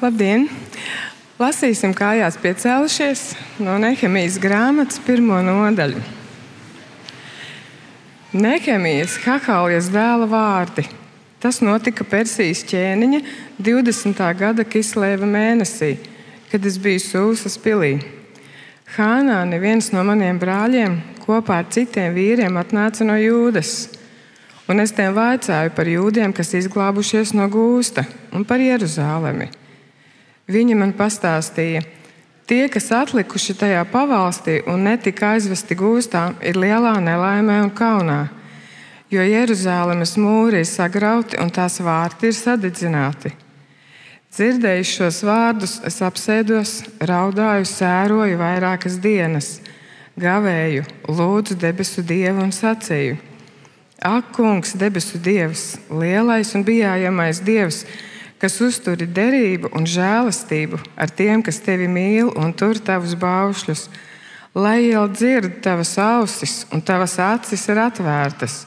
Labdien! Lasīsim kājās piecēlušies no Nehemijas grāmatas pirmo nodaļu. Nehemijas Hakaljas dēla vārdi. Tas notika Persijas ķēniņa 20. gada Kislēva mēnesī, kad es biju Sūsas pilī. Hānā neviens no maniem brāļiem kopā ar citiem vīriem atnāca no jūdas un es tiem vaicāju par jūdiem, kas izglābušies no gūsta, un par Jeruzalemi. Viņi man pastāstīja, tie, kas atlikuši tajā pavalstī un netika aizvesti gūstā, ir lielā nelaimē un kaunā, jo Jeruzalemes mūri ir sagrauti un tās vārti ir sadedzināti. Dzirdējuši šos vārdus, es apsēdos, raudāju, sēroju vairākas dienas, gavēju, lūdzu debesu dievu un sacīju Ak, kungs, debesu dievs, lielais un bijājamais dievs, kas uzturi derību un žēlastību ar tiem, kas tevi mīl un tur tavus baušļus, lai jau dzird tavas ausis un tavas acis ir atvērtas.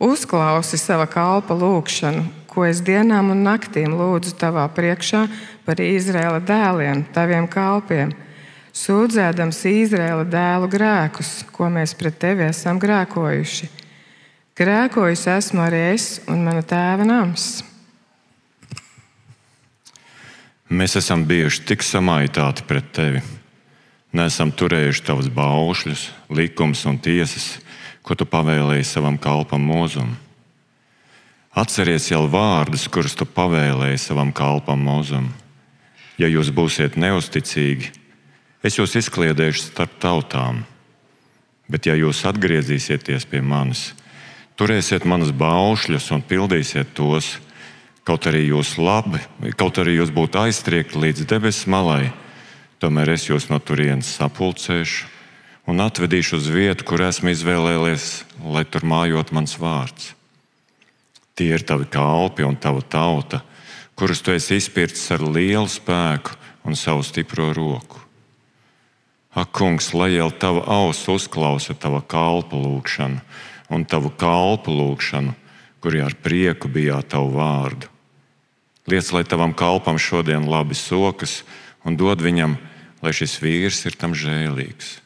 Uzklausi sava kalpa lūgšanu, ko es dienām un naktīm lūdzu tavā priekšā par Izraēla dēliem, taviem kalpiem, sūdzēdams Izraēla dēlu grēkus, ko mēs pret tevi esam grēkojuši Grēkojis esmu arī es un mana tēva nams. Mēs esam bijuši tik samaitāti pret tevi. Nesam turējuši tavus baušļus, likumus un tiesas, ko tu pavēlēji savam kalpam mūzum. Atceries jau vārdus, kurus tu pavēlēji savam kalpam mūzum. Ja jūs būsiet neusticīgi, es jūs izkliedēšu starp tautām, bet ja jūs atgriezīsieties pie manis, Turēsiet manas baušļus un pildīsiet tos, kaut arī jūs labi, kaut arī jūs būtu aiztriekti līdz debesu malai. Tomēr es jūs no turienes sapulcēšu un atvedīšu uz vietu, kur esmu izvēlējies, lai tur mājot mans vārds. Tie ir tavi kalpi un tava tauta, kurus tu esi izpircis ar lielu spēku un savu stipro roku. Ak, kungs, lai jau tava auss uzklausa tava kalpa lūgšanu un tavu kalpu lūgšanu, kuri ar prieku bijāt tavu vārdu. Liec, lai tavam kalpam šodien labi sokas, un dod viņam, lai šis vīrs ir tam žēlīgs.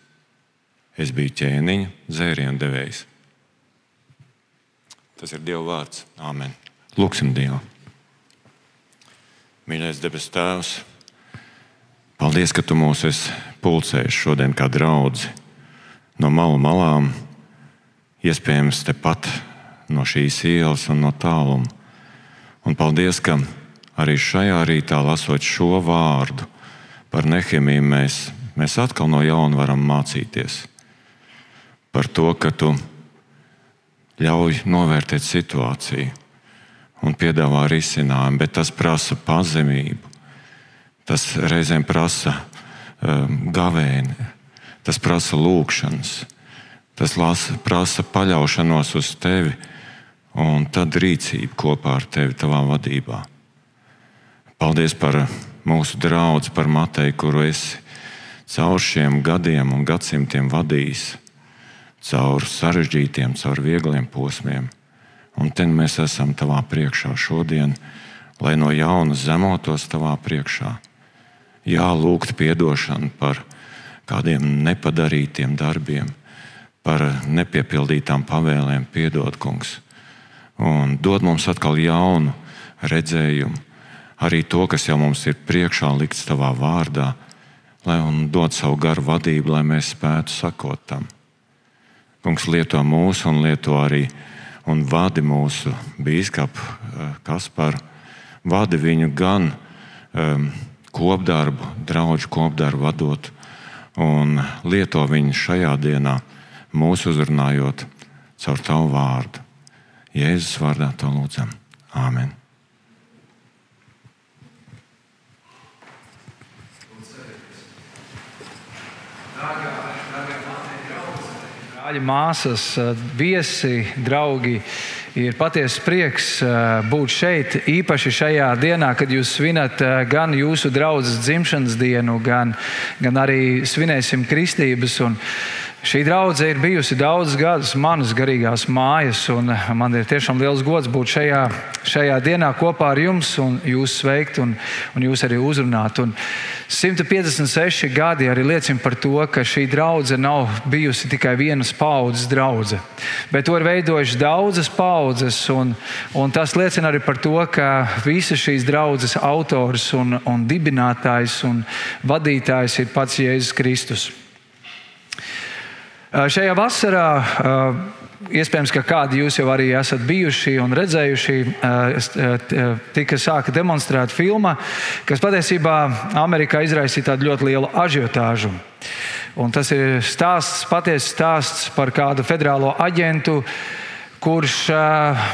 Es biju ķēniņa, dzērienu devējs. Tas ir Dieva vārds. Āmen. Lūksim Dievu. Mīļais debes Tēvs, paldies, ka Tu mūs esi pulcējis šodien kā draugi no malu malām iespējams tepat no šīs ielas un no tāluma. Un paldies, ka arī šajā rītā lasot šo vārdu par nehemiju, mēs, mēs atkal no jauna varam mācīties par to, ka tu ļauj novērtēt situāciju un piedāvā risinājumu, bet tas prasa pazemību. Tas reizēm prasa um, gavēni, tas prasa lūgšanas, Tas lasa, prasa paļaušanos uz tevi un tad rīcību kopā ar tevi, tavā vadībā. Paldies par mūsu draugu, par Mateju, kuru esi caur šiem gadiem un gadsimtiem vadījis, caur sarežģītiem, caur viegliem posmiem. Un te mēs esam tavā priekšā šodien, lai no jauna zemotos tavā priekšā. Jā, lūgt atdošanu par kādiem nepadarītiem darbiem par nepiepildītām pavēlēm, piedod, kungs. Un dod mums atkal jaunu redzējumu, arī to, kas jau mums ir priekšā likts tavā vārdā, lai un dod savu garu vadību, lai mēs spētu sakot tam. Kungs lieto mūsu un lieto arī un vadi mūsu biskupu eh, Kasparu. Vadi viņu gan um, kopdarbu, draugu kopdarbu vadot, un lieto viņu šajā dienā mūsu uzrunājot caur tavu vārdu. Jēzus vārdā to lūdzam. Āmen! Brāļi, māsas, viesi, draugi, ir patiesa prieks eh, būt šeit. Īpaši šajā dienā, kad jūs svinat eh, gan jūsu draugu dzimšanas dienu, gan, gan arī svinēsim kristības. Un, Šī draudzene ir bijusi daudzus gadus manas garīgās mājas, un man ir tiešām liels gods būt šajā, šajā dienā kopā ar jums, un jūs sveikt, un, un jūs arī uzrunāt. Un 156 gadi arī liecina par to, ka šī draudzene nav bijusi tikai vienas paudzes draudzene, bet to ir veidojušas daudzas paudzes, un, un tas liecina arī par to, ka visas šīs draudzes autors un, un dibinātājs un vadītājs ir pats Jēzus Kristus. Šajā vasarā iespējams, ka kādi jūs jau arī esat bijuši un redzējuši, tika sāka demonstrēt filma, kas patiesībā Amerikā izraisīja tādu ļoti lielu ažiotāžu. Un tas ir stāsts, patiesa stāsts par kādu federālo aģentu, kurš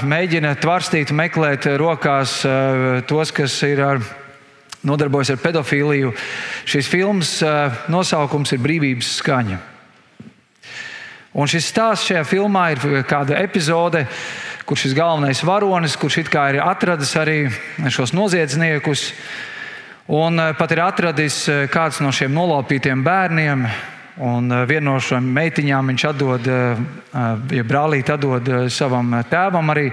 mēģina tvarstīt, meklēt rokās tos, kas ir ar nodarbojas ar pedofīliju. Šīs filmas nosaukums ir Brīvības skaņa. Un šis stāsts šajā filmā ir kāda epizode, kur šis galvenais varonis, kurš it kā ir atradis arī šos noziedzniekus, un eh, pat ir atradis eh, kāds no šiem nolaupītiem bērniem. Un eh, vienu no šīm meitiņām viņš atdod, ja brālīti atdod savam tēvam arī.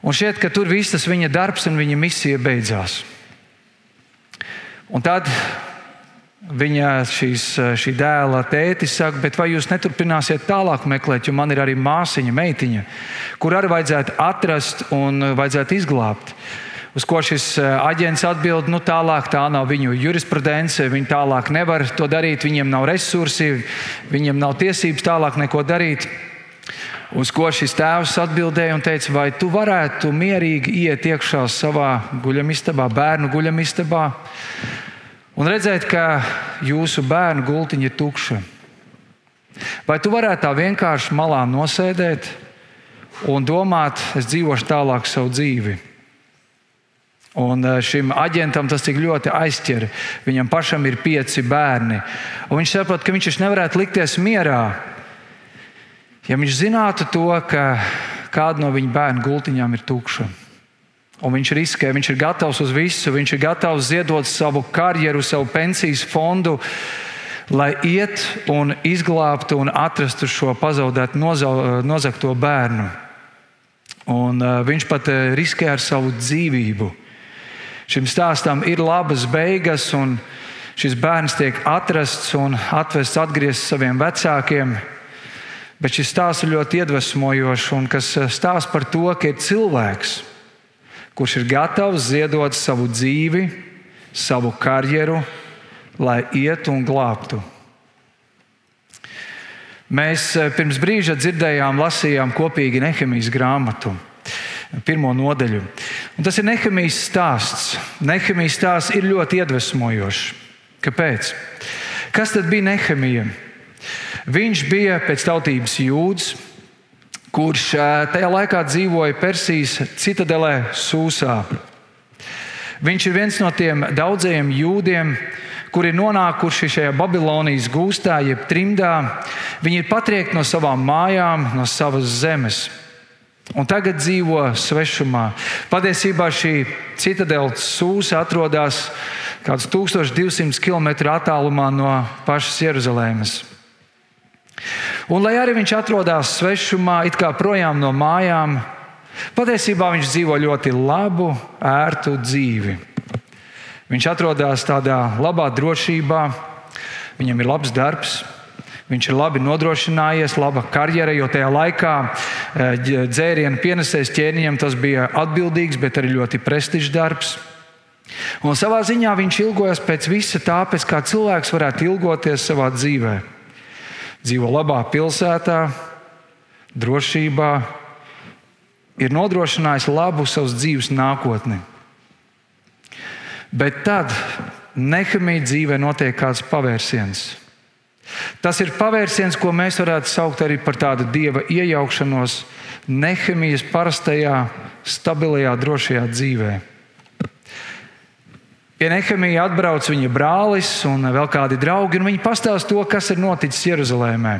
Un šķiet, ka tur viss tas viņa darbs un viņa misija beidzās. Un tad Viņa šīs, šī dēla tētis saka, bet vai jūs neturpināsiet tālāk meklēt, jo man ir arī māsiņa, meitiņa, kur arī vajadzētu atrast un vajadzētu izglābt. Uz ko šis eh, aģents atbild, nu tālāk tā nav viņu jurisprudence, viņi tālāk nevar to darīt, viņiem nav resursi, viņiem nav tiesības tālāk neko darīt. Uz ko šis tēvs atbildēja un teica, vai tu varētu mierīgi iet iekšā savā guļamistabā, bērnu guļamistabā un redzēt, ka jūsu bērnu gultiņa ir tukša. Vai tu varētu tā vienkārši malā nosēdēt un domāt, es dzīvošu tālāk savu dzīvi? Un eh, šim aģentam tas tik ļoti aizķer. Viņam pašam ir pieci bērni. Un viņš saprot, ka viņš nevarētu likties mierā, ja viņš zinātu to, ka kāda no viņa bērnu gultiņām ir tukša. Un viņš riskē, viņš ir gatavs uz visu, viņš ir gatavs ziedot savu karjeru, savu pensijas fondu, lai iet un izglābtu un atrastu šo pazaudētu, nozagto bērnu. Un, uh, viņš pat uh, riskē ar savu dzīvību. Šim stāstam ir labas beigas, un šis bērns tiek atrasts un atvests atgriezts saviem vecākiem. Bet šis stāsts ir ļoti iedvesmojošs un kas stāsta par to, ka ir cilvēks, kurš ir gatavs ziedot savu dzīvi, savu karjeru, lai ietu un glābtu. Mēs eh, pirms brīža dzirdējām, lasījām kopīgi Nehemijas grāmatu, pirmo nodaļu. Un tas ir Nehemijas stāsts. Nehemijas stāsts ir ļoti iedvesmojošs. Kāpēc? Kas tad bija Nehemija? Viņš bija pēc tautības jūds, kurš tajā laikā dzīvoja Persijas citadelē Sūsā. Viņš ir viens no tiem daudzajiem jūdiem, kuri ir nonākuši šajā Babilonijas gūstā, jeb trimdā. Viņi ir patriekti no savām mājām, no savas zemes. Un tagad dzīvo svešumā. Patiesībā šī citadela sūsa atrodas kaut kāds 1200 km attālumā no pašas Jeruzalemes. Un lai arī viņš atrodas svešumā, it kā projām no mājām, patiesībā viņš dzīvo ļoti labu, ērtu dzīvi. Viņš atrodas tādā labā drošībā, viņam ir labs darbs, viņš ir labi nodrošinājies, laba karjera, jo tajā laikā eh, dzērienu pienesējs ķēniņam tas bija atbildīgs, bet arī ļoti prestižs darbs. Un savā ziņā viņš ilgojas pēc visa tā, pēc kā cilvēks varētu ilgoties savā dzīvēm dzīvo labā pilsētā, drošībā, ir nodrošinājis labu savas dzīves nākotni. Bet tad Nehemija dzīvē notiek kāds pavērsiens. Tas ir pavērsiens, ko mēs varētu saukt arī par tādu dieva iejaukšanos Nehemijas parastajā, stabilajā, drošajā dzīvēm. Pie Nehemija atbrauc viņa brālis un vēl kādi draugi, un viņi pastāsta to, kas ir noticis Jeruzalemē.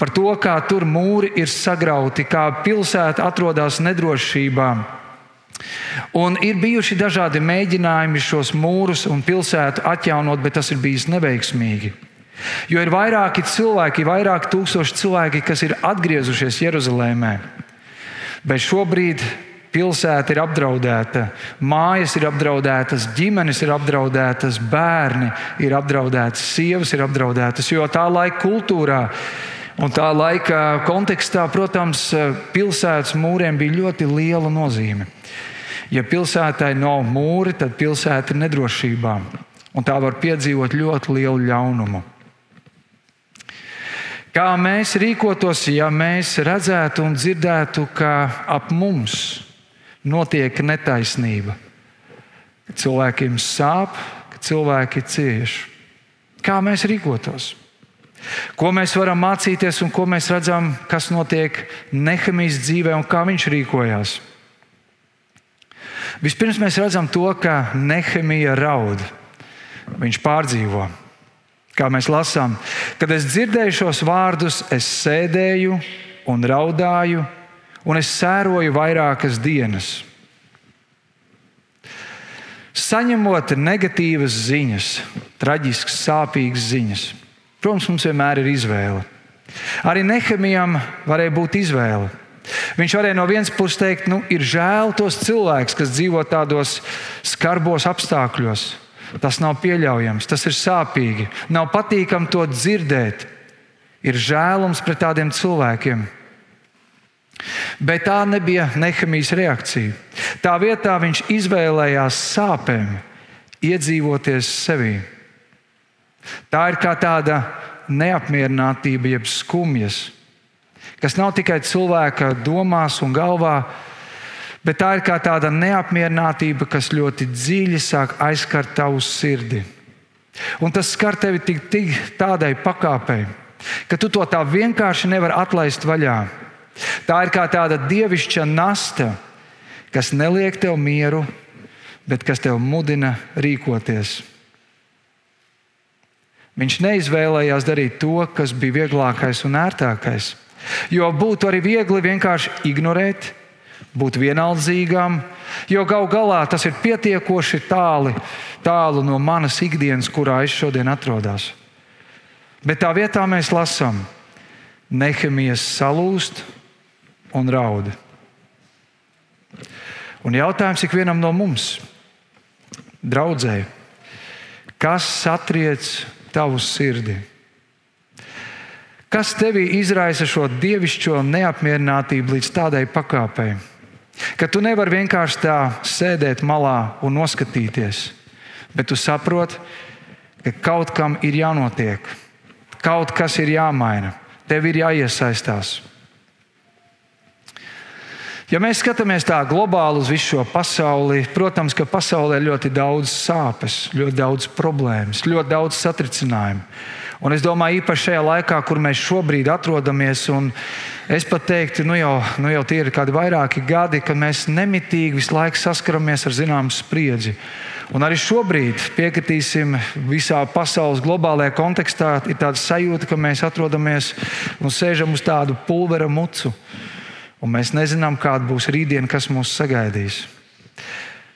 Par to, kā tur mūri ir sagrauti, kā pilsēta atrodas nedrošībā. Un ir bijuši dažādi mēģinājumi šos mūrus un pilsētu atjaunot, bet tas ir bijis neveiksmīgi. Jo ir vairāki cilvēki, vairāki tūkstoši cilvēki, kas ir atgriezušies Jeruzalemē. Bet šobrīd pilsēta ir apdraudēta, mājas ir apdraudētas, ģimenes ir apdraudētas, bērni ir apdraudēti, sievas ir apdraudētas. Jo tā laika kultūrā un tā laika kontekstā, protams, pilsētas mūriem bija ļoti liela nozīme. Ja pilsētai nav mūri, tad pilsēta ir nedrošībā, un tā var piedzīvot ļoti lielu ļaunumu. Kā mēs rīkotos, ja mēs redzētu un dzirdētu, ka ap mums notiek netaisnība, ka cilvēkiem sāp, ka cilvēki cieš? Kā mēs rīkotos? Ko mēs varam mācīties un ko mēs redzam, kas notiek Nehemijas dzīvē un kā viņš rīkojās? Vispirms mēs redzam to, ka Nehemija raud. Viņš pārdzīvo. Kā mēs lasām, kad es dzirdēju šos vārdus, es sēdēju un raudāju, un es sēroju vairākas dienas. Saņemot negatīvas ziņas, traģiskas, sāpīgas ziņas, protams, mums vienmēr ir izvēle. Arī Nehemijam varēja būt izvēle. Viņš varēja no vienas puses teikt, nu, ir žēl tos cilvēkus, kas dzīvo tādos skarbos apstākļos. Tas nav pieļaujams, tas ir sāpīgi. Nav patīkami to dzirdēt. Ir žēlums pret tādiem cilvēkiem. Bet tā nebija Nehemijas reakcija. Tā vietā viņš izvēlējās sāpēm, iedzīvoties sevī. Tā ir kā tāda neapmierinātība, jeb skumjas kas nav tikai cilvēka domās un galvā, bet tā ir kā tāda neapmierinātība, kas ļoti dziļi sāk aizskart tavu sirdi. Un tas skar tevi tik, tik tādai pakāpei, ka tu to tā vienkārši nevari atlaist vaļā. Tā ir kā tāda dievišķa nasta, kas neliek tev mieru, bet kas tev mudina rīkoties. Viņš neizvēlējās darīt to, kas bija vieglākais un ērtākais. Jo būtu arī viegli vienkārši ignorēt, būt vienaldzīgam, jo gal galā tas ir pietiekoši tāli, tālu no manas ikdienas, kurā es šodien atrodos. Bet tā vietā mēs lasām, Nehemijas salūst un raud. Un jautājums ikvienam no mums, draudzēji, kas satriec tavu sirdi? Kas tevī izraisa šo dievišķo neapmierinātību līdz tādai pakāpei, ka tu nevari vienkārši tā sēdēt malā un noskatīties, bet tu saproti, ka kaut kam ir jānotiek, kaut kas ir jāmaina, tev ir jāiesaistās. Ja mēs skatāmies tā globāli uz visu šo pasauli, protams, ka pasaulē ir ļoti daudz sāpes, ļoti daudz problēmas, ļoti daudz satricinājumu. Un es domāju, īpaši šajā laikā, kur mēs šobrīd atrodamies, un es pat teiktu, nu jau, nu jau tie ir kādi vairāki gadi, kad mēs nemitīgi visu laiku saskaramies ar zināmu spriedzi. Un arī šobrīd, piekritīsim, visā pasaules globālajā kontekstā ir tāda sajūta, ka mēs atrodamies un sēžam uz tādu pulvera mucu. Un mēs nezinām, kāda būs rītdiena, kas mūs sagaidīs.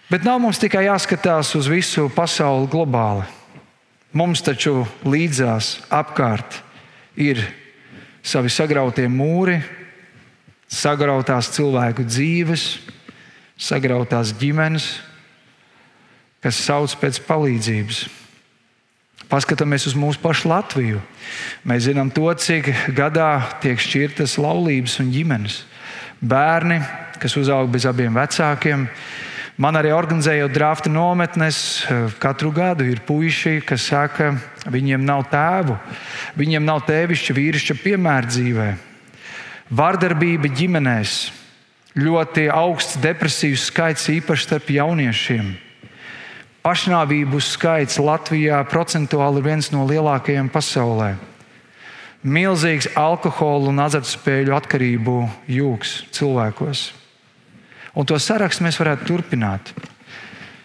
Bet nav mums tikai jāskatās uz visu pasauli globāli. Mums taču līdzās apkārt ir savi sagrautie mūri, sagrautās cilvēku dzīves, sagrautās ģimenes, kas sauc pēc palīdzības. Paskatāmies uz mūsu pašu Latviju. Mēs zinām to, cik gadā tiek šķirtas laulības un ģimenes. Bērni, kas uzaug bez abiem vecākiem, Man arī organizējot drafta nometnes, eh, katru gadu ir puiši, kas saka, viņiem nav tēvu, viņiem nav tēvišķa, vīrišķa piemēra dzīvē. Vardarbība ģimenēs, ļoti augsts depresijas skaits īpaši starp jauniešiem. Pašnāvību skaits Latvijā procentuāli ir viens no lielākajiem pasaulē. Milzīgs alkohola un azartspēļu atkarību jūgs cilvēkos. Un to sarakstu mēs varētu turpināt.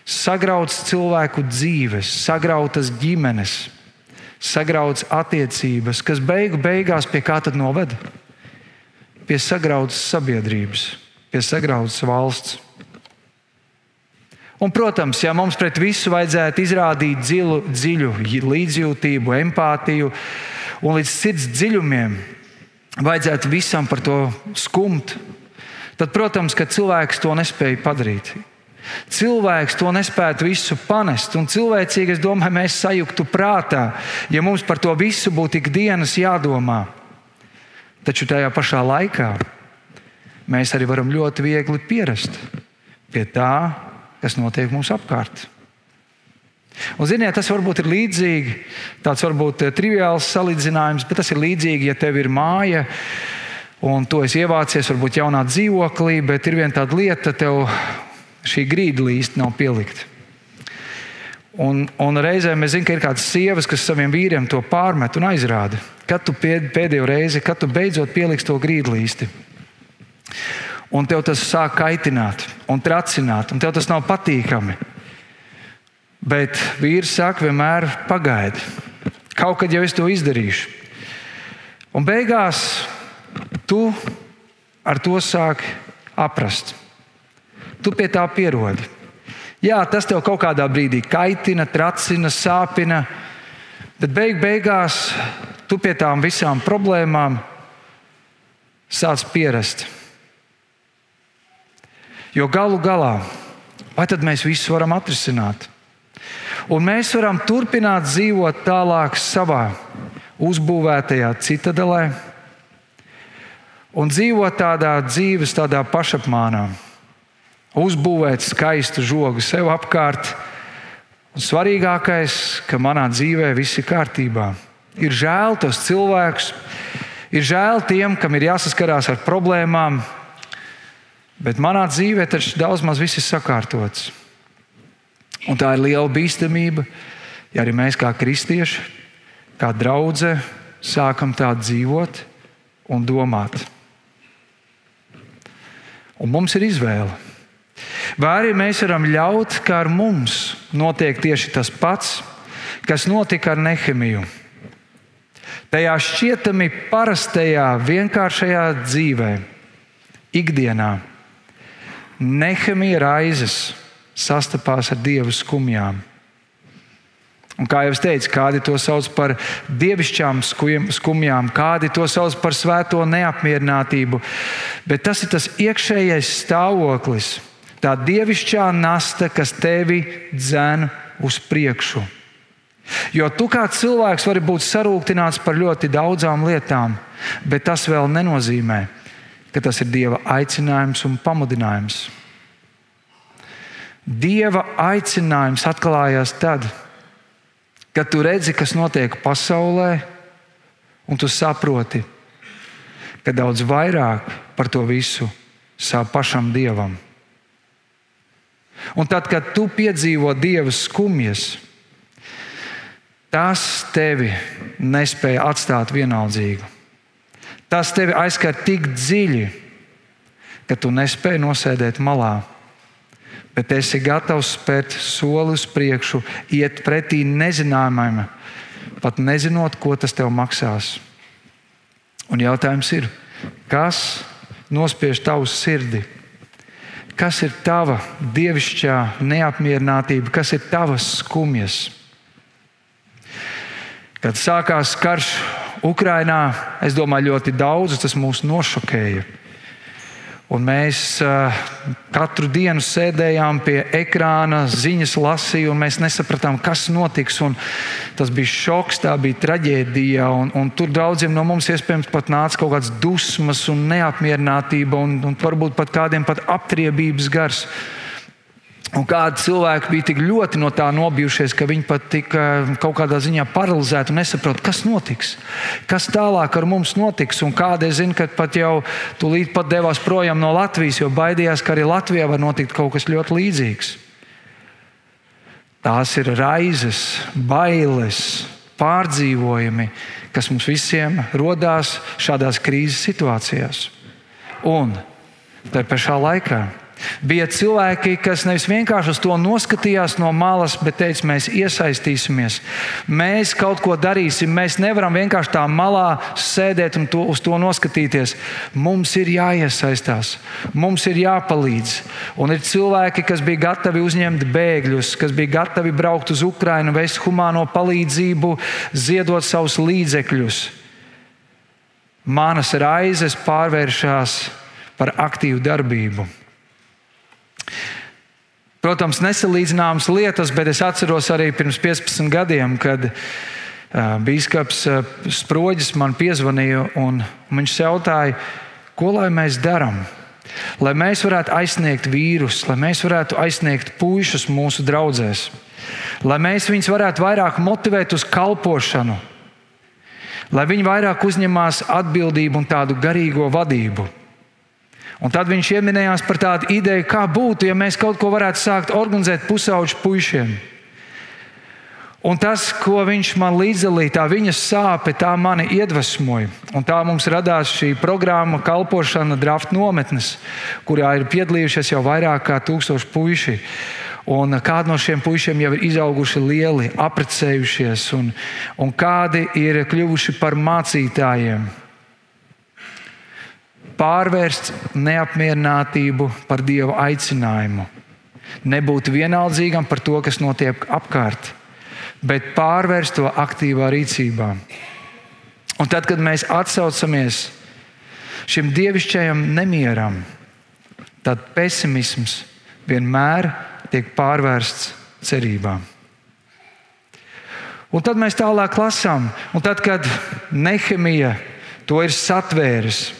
Sagrauts cilvēku dzīves, sagrautas ģimenes, sagrauts attiecības, kas beigu beigās pie kā tad noveda? Pie sagrautas sabiedrības, pie sagrautas valsts. Un, protams, ja mums pret visu vajadzētu izrādīt dzilu, dziļu līdzjūtību, empātiju un līdz sirds dziļumiem, vajadzētu visam par to skumt, tad, protams, ka cilvēks to nespēja padarīt. Cilvēks to nespētu visu panest, un cilvēcīgi, es domāju, mēs sajuktu prātā, ja mums par to visu būtu ikdienas jādomā. Taču tajā pašā laikā mēs arī varam ļoti viegli pierast pie tā, kas notiek mums apkārt. Un, ziniet, tas varbūt ir līdzīgi, tāds varbūt eh, triviāls salīdzinājums, bet tas ir līdzīgi, ja tev ir māja un tu esi ievācies varbūt jaunā dzīvoklī, bet ir viena tāda lieta, tev šī grīda īsti nav pielikta. Un, un reizēm mēs zinām, ka ir kādas sievas, kas saviem vīriem to pārmet un aizrāda. Kad tu pēdējo reizi, kad tu beidzot pieliksi to grīdlīsti, un tev tas sāk kaitināt un tracināt, un tev tas nav patīkami. Bet vīrs saka, vienmēr pagaidi. Kaut kad jau es to izdarīšu. Un beigās tu ar to sāki aprast. Tu pie tā pierodi. Jā, tas tev kaut kādā brīdī kaitina, tracina, sāpina, bet beig beigās tu pie tām visām problēmām sāc pierast. Jo galu galā, vai tad mēs visu varam atrisināt? Un mēs varam turpināt dzīvot tālāk savā uzbūvētajā citadelē un dzīvot tādā dzīves, tādā pašapmānā, uzbūvēt skaistu žogu sev apkārt. Un svarīgākais, ka manā dzīvē viss ir kārtībā. Ir žēl tos cilvēkus, ir žēl tiem, kam ir jāsaskarās ar problēmām, Bet manā dzīvē taču daudz maz viss ir sakārtots. Un tā ir liela bīstamība, ja arī mēs kā kristieši, kā draugi, sākam tā dzīvot un domāt. Un mums ir izvēle. Vai arī mēs varam ļaut, ka ar mums notiek tieši tas pats, kas notika ar Nehemiju. Tajā šķietami parastajā, vienkāršajā dzīvē, ikdienā Nehemija raizes sastapās ar dievu skumjām. Un kā jau teicu, kādi to sauc par dievišķām skumjām, kādi to sauc par svēto neapmierinātību. Bet tas ir tas iekšējais stāvoklis, tā dievišķā nasta, kas tevi dzēn uz priekšu. Jo tu kā cilvēks vari būt sarūktināts par ļoti daudzām lietām, bet tas vēl nenozīmē, ka tas ir Dieva aicinājums un pamudinājums. Dieva aicinājums atklājās tad, kad tu redzi, kas notiek pasaulē, un tu saproti, ka daudz vairāk par to visu sāp pašam Dievam. Un tad, kad tu piedzīvo Dieva skumjas, tas tevi nespēja atstāt vienaldzīgu. Tas tevi aizskar tik dziļi, ka tu nespēji nosēdēt malā. Bet esi gatavs spērt soli uz priekšu, iet pretī nezināmajam, pat nezinot, ko tas tev maksās. Un jautājums ir, kas nospiež tavu sirdi? Kas ir tava dievišķā neapmierinātība, kas ir tavas skumjas? Kad sākās karš Ukrainā, es domāju, ļoti daudz tas mūs nošokēja. Un mēs uh, katru dienu sēdējām pie ekrāna, ziņas lasījām, un mēs nesapratām, kas notiks. Tas bija šoks, tā bija traģēdija. Un, un tur daudziem no mums iespējams pat nāca kaut kādas dusmas, un neapmierinātība, un, un varbūt pat kādiem pat aptriebības gars. Un kādi cilvēki bija tik ļoti no tā nobijušies, ka viņi pat tika kaut kādā ziņā paralizēti un nesaprot, kas notiks. Kas tālāk ar mums notiks. Un kādi zina, ka pat jau tūlīt pat devās projām no Latvijas, jo baidījās, ka arī Latvijā var notikt kaut kas ļoti līdzīgs. Tās ir raizes, bailes, pārdzīvojumi, kas mums visiem radās šādās krīzes situācijās. Un tā pašā laikā Bija cilvēki, kas nevis vienkārši uz to noskatījās no malas, bet teica, mēs iesaistīsimies. Mēs kaut ko darīsim. Mēs nevaram vienkārši tā malā sēdēt un to, uz to noskatīties. Mums ir jāiesaistās, mums ir jāpalīdz. Un ir cilvēki, kas bija gatavi uzņemt bēgļus, kas bija gatavi braukt uz Ukrajinu, vest humāno palīdzību, ziedot savus līdzekļus. Manas raizes pārvēršas par aktīvu darbību. Protams, nesalīdzināmas lietas, bet es atceros arī pirms 15 gadiem, kad Bīskaps Sproģis man piezvanīja un viņš jautāja, ko lai mēs darām. Lai mēs varētu aizsniegt vīrusu, lai mēs varētu aizsniegt puikas mūsu draugzēs, lai mēs viņus varētu vairāk motivēt uz kalpošanu, lai viņi vairāk uzņemās atbildību un tādu garīgo vadību. Un tad viņš pieminējās par tādu ideju, kā būtu, ja mēs kaut ko varētu sākt organizēt pusauģu puišiem. Un tas, ko viņš man līdzdalīja, tā viņa sāpe, tā mani iedvesmoja. Un tā mums radās šī programma, kalpošana, draft nometnes, kurā ir piedalījušies jau vairāk kā tūkstoši puiši. Un kādi no šiem puišiem jau ir izauguši lieli, apprecējušies, un, un kādi ir kļuvuši par mācītājiem pārvērst neapmierinātību par Dieva aicinājumu. Nebūt vienaldzīgam par to, kas notiek apkārt, bet pārvērst to aktīvā rīcībā. Un tad, kad mēs atsaucamies šim dievišķajam nemieram, tad pesimisms vienmēr tiek pārvērsts cerībā. Un tad mēs tālāk lasām, un tad, kad Nehemija to ir satvēris,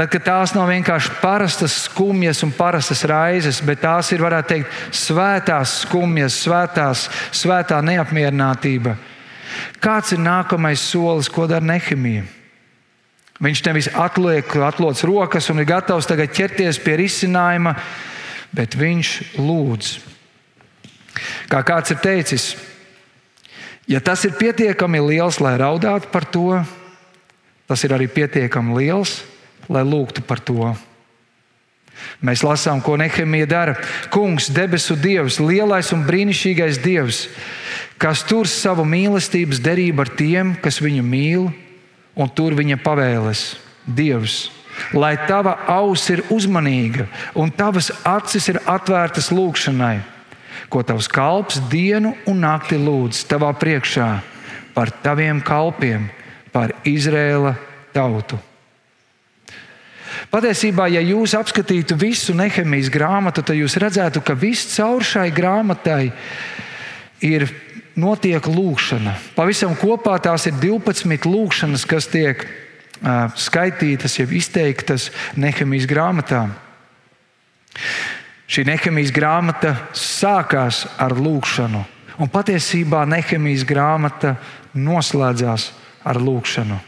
Tad, kad tās nav vienkārši parastas skumjas un parastas raizes, bet tās ir, varētu teikt, svētās skumjas, svētās, svētā neapmierinātība. Kāds ir nākamais solis, ko dara Nehemija? Viņš nevis atliek, atloc rokas un ir gatavs tagad ķerties pie risinājuma, bet viņš lūdz. Kā kāds ir teicis, ja tas ir pietiekami liels, lai raudātu par to, tas ir arī pietiekami liels, lai lūgtu par to. Mēs lasām, ko Nehemija dara. Kungs, debesu Dievs, lielais un brīnišķīgais Dievs, kas tur savu mīlestības derību ar tiem, kas viņu mīl, un tur viņa pavēles. Dievs, lai tava auss ir uzmanīga un tavas acis ir atvērtas lūgšanai, ko tavs kalps dienu un nakti lūdz tavā priekšā par taviem kalpiem, par Izrēla tautu. Patiesībā, ja jūs apskatītu visu Nehemijas grāmatu, tad jūs redzētu, ka viss caur šai grāmatai ir notiek lūkšana. Pavisam kopā tās ir 12 lūkšanas, kas tiek uh, skaitītas, jau izteiktas Nehemijas grāmatā. Šī Nehemijas grāmata sākās ar lūkšanu, un patiesībā Nehemijas grāmata noslēdzās ar lūkšanu.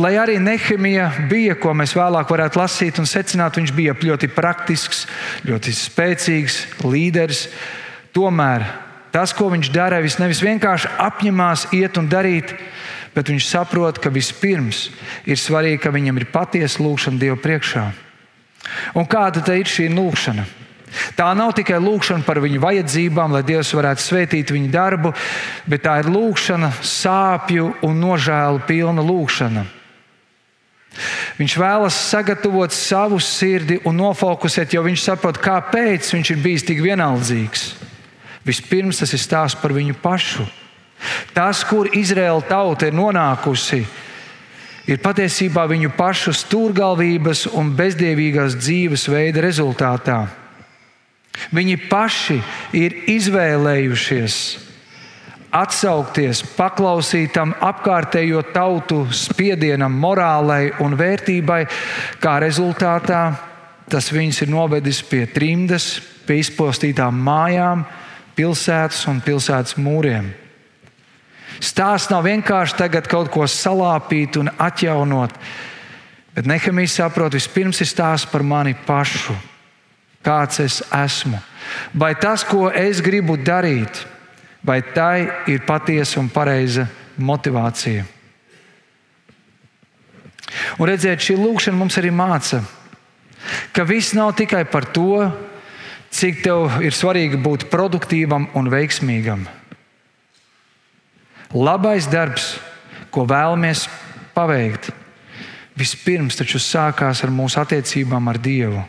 Lai arī Nehemija bija, ko mēs vēlāk varētu lasīt un secināt, viņš bija ļoti praktisks, ļoti spēcīgs līderis. Tomēr tas, ko viņš darīja, viņš nevis vienkārši apņemās iet un darīt, bet viņš saprot, ka vispirms ir svarīgi, ka viņam ir patiesa lūkšana Dieva priekšā. Un kāda ir šī lūkšana? Tā nav tikai lūkšana par viņu vajadzībām, lai Dievs varētu svētīt viņu darbu, bet tā ir lūkšana, sāpju un nožēlu pilna lūkšana. Viņš vēlas sagatavot savu sirdi un nofokusēt, jo viņš saprot, kāpēc viņš ir bijis tik vienaldzīgs. Vispirms tas ir stāsts par viņu pašu. Tas, kur Izraēla tauta ir nonākusi, ir patiesībā viņu pašu stūrgalvības un bezdievīgās dzīvesveida rezultātā. Viņi paši ir izvēlējušies atsaukties, paklausīt tam apkārtējo tautu spiedienam, morālei un vērtībai, kā rezultātā tas viņus ir novedis pie trimdas, pie izpostītām mājām, pilsētas un pilsētas mūriem. Stāsts nav vienkārši tagad kaut ko salāpīt un atjaunot, bet Nehemijs saprot, vispirms ir stāsts par mani pašu kāds es esmu. Vai tas, ko es gribu darīt, vai tai ir patiesa un pareiza motivācija. Un redziet, šī lūkšana mums arī māca, Ka viss nav tikai par to, cik tev ir svarīgi būt produktīvam un veiksmīgam. Labais darbs, ko vēlamies paveikt, vispirms taču sākās ar mūsu attiecībām ar Dievu.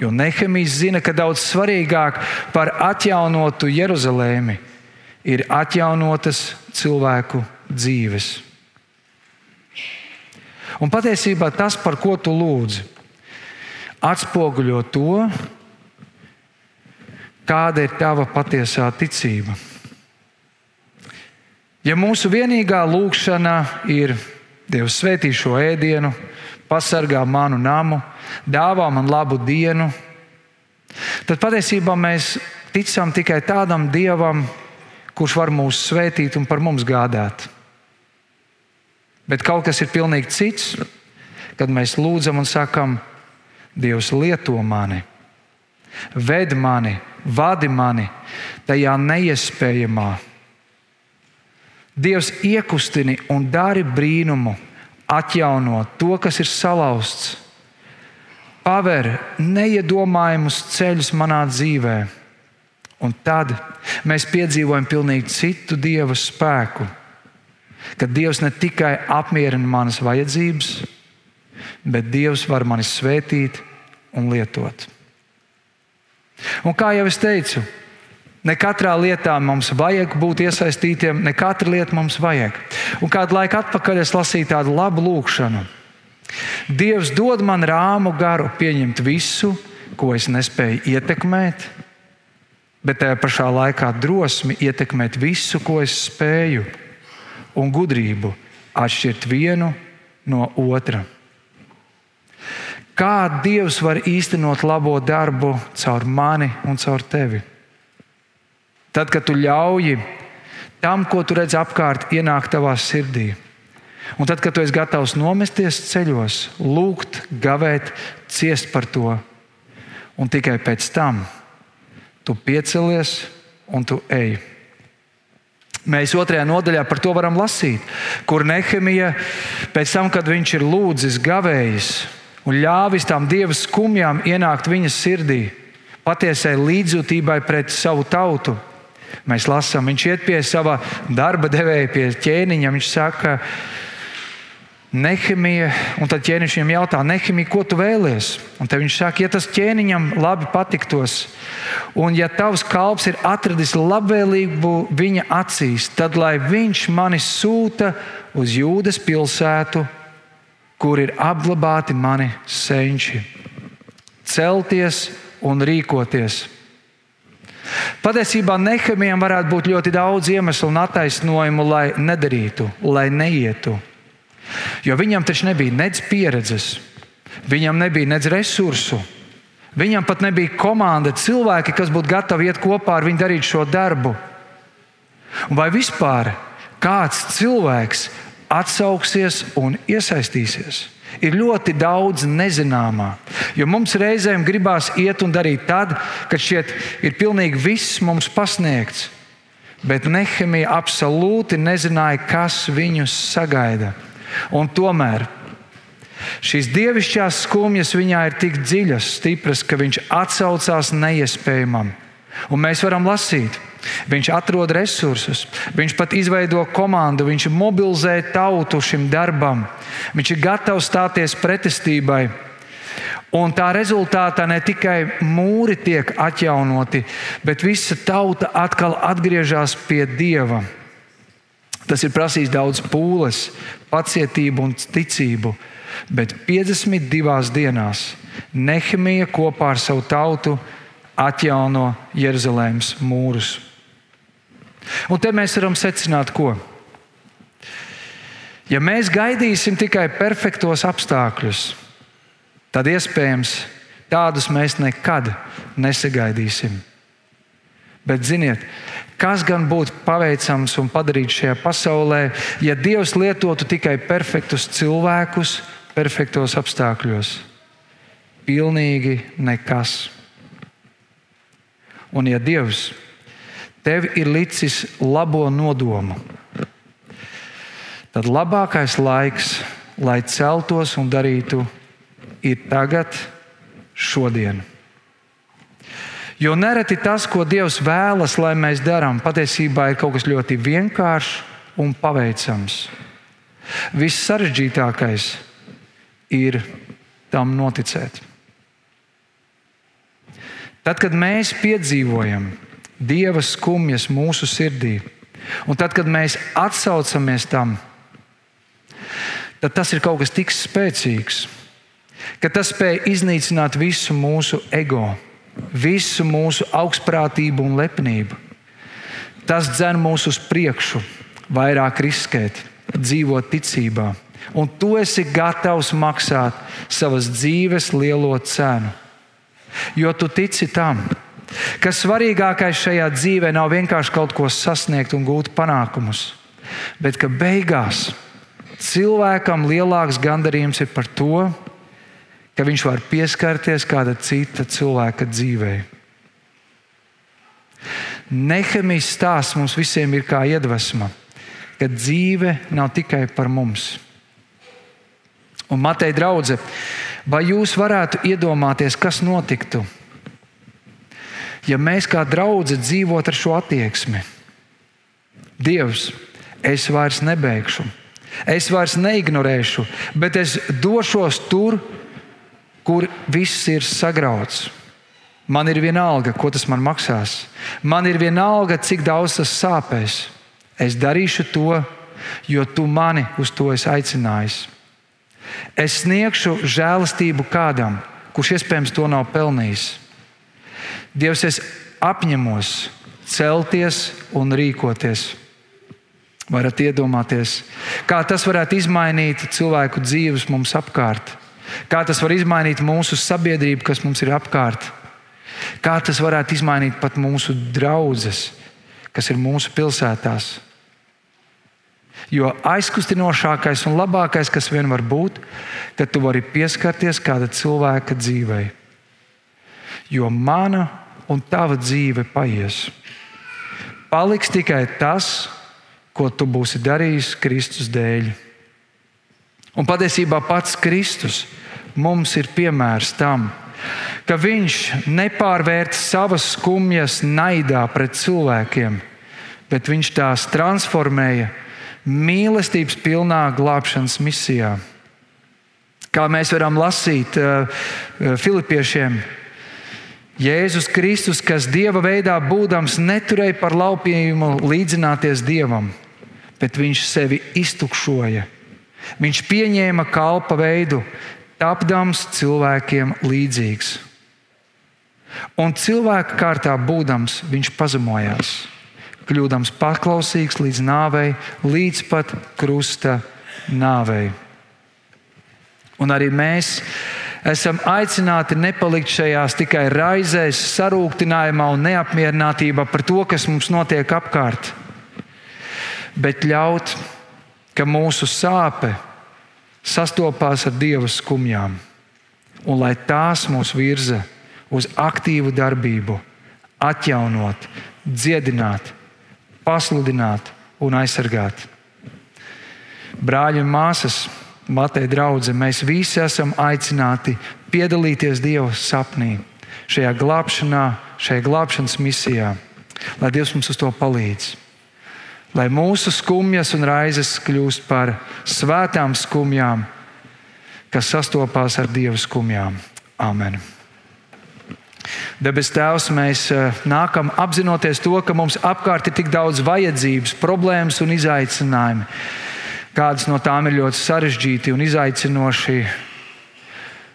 Jo Nehemijs zina, ka daudz svarīgāk par atjaunotu Jeruzalēmi ir atjaunotas cilvēku dzīves. Un patiesībā tas, par ko tu lūdzi, atspoguļo to, kāda ir tava patiesā ticība. Ja mūsu vienīgā lūkšana ir Dievs svētī šo ēdienu, pasargā manu namu, dāvā man labu dienu, tad patiesībā mēs ticam tikai tādam Dievam, kurš var mūs svētīt un par mums gādāt. Bet kaut kas ir pilnīgi cits, kad mēs lūdzam un sakam, Dievs lieto mani, ved mani, vadi mani tajā neiespējamā. Dievs iekustini un dari brīnumu, atjauno to, kas ir salauzts, paver neiedomājumus ceļus manā dzīvē. Un tad mēs piedzīvojam pilnīgi citu dieva spēku, kad Dievs ne tikai apmierina manas vajadzības, bet Dievs var mani svētīt un lietot. Un kā jau es teicu, ne katrā lietā mums vajag būt iesaistītiem, ne katra lieta mums vajag. Un kādu laiku atpakaļ es lasīju tādu labu lūkšanu. Dievs dod man rāmu garu pieņemt visu, ko es nespēju ietekmēt, bet tajā pašā laikā drosmi ietekmēt visu, ko es spēju, un gudrību atšķirt vienu no otra. Kā Dievs var īstenot labo darbu caur mani un caur tevi? Tad, kad tu ļauj tam, ko tu redz apkārt, ienākt tavā sirdī. Un tad, kad tu esi gatavs nomesties ceļos, lūgt, gavēt, ciest par to, un tikai pēc tam tu piecelies un tu ej. Mēs otrajā nodaļā par to varam lasīt, kur Nehemija pēc tam, kad viņš ir lūdzis, gavējis, un ļāvis tām dieva skumjām ienākt viņas sirdī, patiesai līdzjūtībai pret savu tautu. Mēs lasām, viņš iet pie sava darba devēja, pie ķēniņa. Viņš saka, Nehemija, un tad ķēniņš viņam jautā, Nehemija, ko tu vēlies? Un tad viņš saka, ja tas ķēniņam labi patiktos, un ja tavs kalps ir atradis labvēlību viņa acīs, tad lai viņš mani sūta uz Jūdas pilsētu, kur ir apglabāti mani senči. Celties un rīkoties. Patiesībā Nehemijam varētu būt ļoti daudz iemeslu un attaisnojumu, lai nedarītu, lai neietu. Jo viņam taču nebija nedz pieredzes, viņam nebija nedz resursu, viņam pat nebija komanda, cilvēki, kas būtu gatavi iet kopā ar viņu darīt šo darbu. Un vai vispār kāds cilvēks atsauksies un iesaistīsies. Ir ļoti daudz nezināmā. Jo mums reizēm gribās iet un darīt tad, kad šķiet, ir pilnīgi viss mums pasniegts. Bet Nehemija absolūti nezināja, kas viņus sagaida. Un tomēr šīs dievišķās skumjas viņā ir tik dziļas, stipras, ka viņš atsaucās neiespējamam. Un mēs varam lasīt, Viņš atrod resursus, viņš pat izveido komandu, viņš mobilizē tautu šim darbam. Viņš ir gatavs stāties pretestībai. Un tā rezultātā ne tikai mūri tiek atjaunoti, bet visa tauta atkal atgriežas pie Dieva. Tas ir prasījis daudz pūles, pacietību un ticību, bet 52 dienās Nehemija kopā ar savu tautu atjauno Jeruzalemes mūrus. Un te mēs varam secināt, ko. Ja mēs gaidīsim tikai perfektos apstākļus, tad iespējams tādus mēs nekad nesagaidīsim. Bet ziniet, kas gan būtu paveicams un padarīts šajā pasaulē, ja Dievs lietotu tikai perfektus cilvēkus, perfektos apstākļos? Pilnīgi nekas. Un ja Dievs tev ir licis labo nodomu, tad labākais laiks, lai celtos un darītu ir tagad, šodien. Jo nereti tas, ko Dievs vēlas, lai mēs darām, patiesībā ir kaut kas ļoti vienkāršs un paveicams. Viss sarežģītākais ir tam noticēt. Tad, kad mēs piedzīvojam Dieva skumjas mūsu sirdī, un tad, kad mēs atsaucamies tam, tad tas ir kaut kas tik spēcīgs, ka tas spēj iznīcināt visu mūsu ego, visu mūsu augstprātību un lepnību. Tas dzen mūs uz priekšu, vairāk riskēt, dzīvot ticībā, un tu esi gatavs maksāt savas dzīves lielo cenu. Jo tu tici tam, ka svarīgākais šajā dzīvē nav vienkārši kaut ko sasniegt un gūt panākumus, bet ka beigās cilvēkam lielāks gandarījums ir par to, ka viņš var pieskarties kāda cita cilvēka dzīvē. Nehemijas stāsts mums visiem ir kā iedvesma, ka dzīve nav tikai par mums. Un Mateja draudzene, vai jūs varētu iedomāties, kas notiktu, ja mēs kā draugi dzīvotu ar šo attieksmi? Dievs, es vairs nebeigšu, es vairs neignorēšu, bet es došos tur, kur viss ir sagrauts. Man ir vienalga, ko tas man maksās. Man ir vienalga, cik daudz tas sāpēs. Es darīšu to, jo tu mani uz to esi aicinājis. Es sniegšu žēlastību kādam, kurš iespējams to nav pelnījis. Dievs, es apņemos celties un rīkoties. Varat iedomāties, kā tas varētu izmainīt cilvēku dzīves mums apkārt. Kā tas var izmainīt mūsu sabiedrību, kas mums ir apkārt? Kā tas varētu izmainīt pat mūsu draugus, kas ir mūsu pilsētās? Jo aizkustinošākais un labākais, kas vien var būt, kad tu vari pieskarties kāda cilvēka dzīvei. Jo mana un tava dzīve paies. Paliks tikai tas, ko tu būsi darījis Kristus dēļ. Un patiesībā pats Kristus mums ir piemērs tam, ka viņš nepārvērt savas skumjas naidā pret cilvēkiem, bet viņš tās transformēja mīlestības pilnā glābšanas misijā. Kā mēs varam lasīt uh, Filipiešiem, Jēzus Kristus, kas Dieva veidā būdams, neturēja par laupījumu līdzināties Dievam, bet viņš sevi iztukšoja Viņš pieņēma kalpa veidu, tapdams cilvēkiem līdzīgs. Un cilvēka kārtā būdams, viņš pazemojās, kļūdams paklausīgs līdz nāvei, līdz pat krusta nāvei. Un arī mēs esam aicināti nepalikt šajās tikai raizēs, sarūktinājumā un neapmierinātībā par to, kas mums notiek apkārt, bet ļaut ka mūsu sāpe sastopās ar Dieva skumjām, un lai tās mūs virza uz aktīvu darbību, atjaunot, dziedināt, pasludināt un aizsargāt. Brāļi un māsas, Mateja draudzene, mēs visi esam aicināti piedalīties Dieva sapnī, šajā glābšanā, šajā glābšanas misijā, lai Dievs mums uz to palīdz lai mūsu skumjas un raizes kļūst par svētām skumjām, kas sastopās ar Dieva skumjām. Amen. Debes Tēvs, mēs eh, nākam apzinoties to, ka mums apkārt ir tik daudz vajadzības, problēmas un izaicinājumi. Kādas no tām ir ļoti sarežģīti un izaicinoši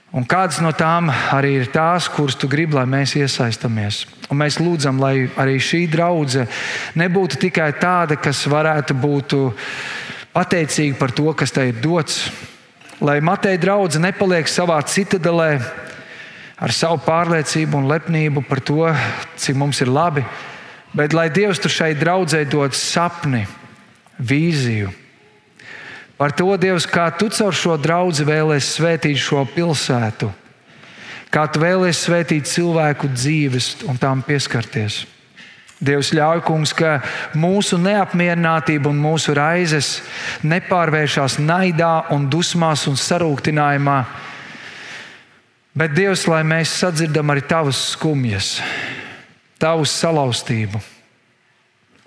Un kādas no tām arī ir tās, kuras tu gribi, lai mēs iesaistamies. Un mēs lūdzam, lai arī šī draudzene nebūtu tikai tāda, kas varētu būt pateicīga par to, kas tai ir dots. Lai Mateja draudzene nepaliek savā citadelē ar savu pārliecību un lepnību par to, cik mums ir labi, bet lai Dievs tur šai draudzēji dod sapni, vīziju Par to, Dievs, kā tu caur šo draugu vēlēsies svētīt šo pilsētu, kā tu vēlēsies svētīt cilvēku dzīves un tām pieskarties. Dievs ļauj, kungs, ka mūsu neapmierinātība un mūsu raizes nepārvēršas naidā, un dusmās un sarūktinājumā, Bet Dievs, lai mēs sadzirdam arī tavas skumjas, tavu salauztību,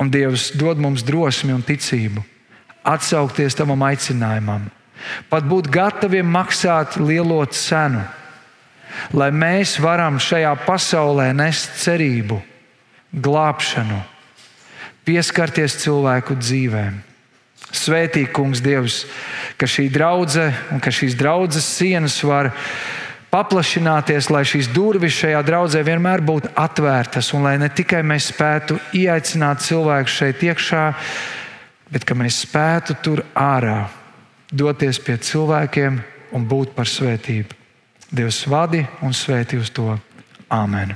un Dievs dod mums drosmi un ticību, atsaukties tavam aicinājumam, pat būt gataviem maksāt lielo cenu, lai mēs varam šajā pasaulē nest cerību, glābšanu, pieskarties cilvēku dzīvēm. Svētī, Kungs, Dievs, ka šī draudzene un ka šīs draudzes sienas var paplašināties, lai šīs durvis šajā draudzē vienmēr būtu atvērtas un lai ne tikai mēs spētu ieaicināt cilvēku šeit iekšā, bet ka mēs spētu tur ārā doties pie cilvēkiem un būt par svētību. Dievs vadi un svētī uz to. Āmen!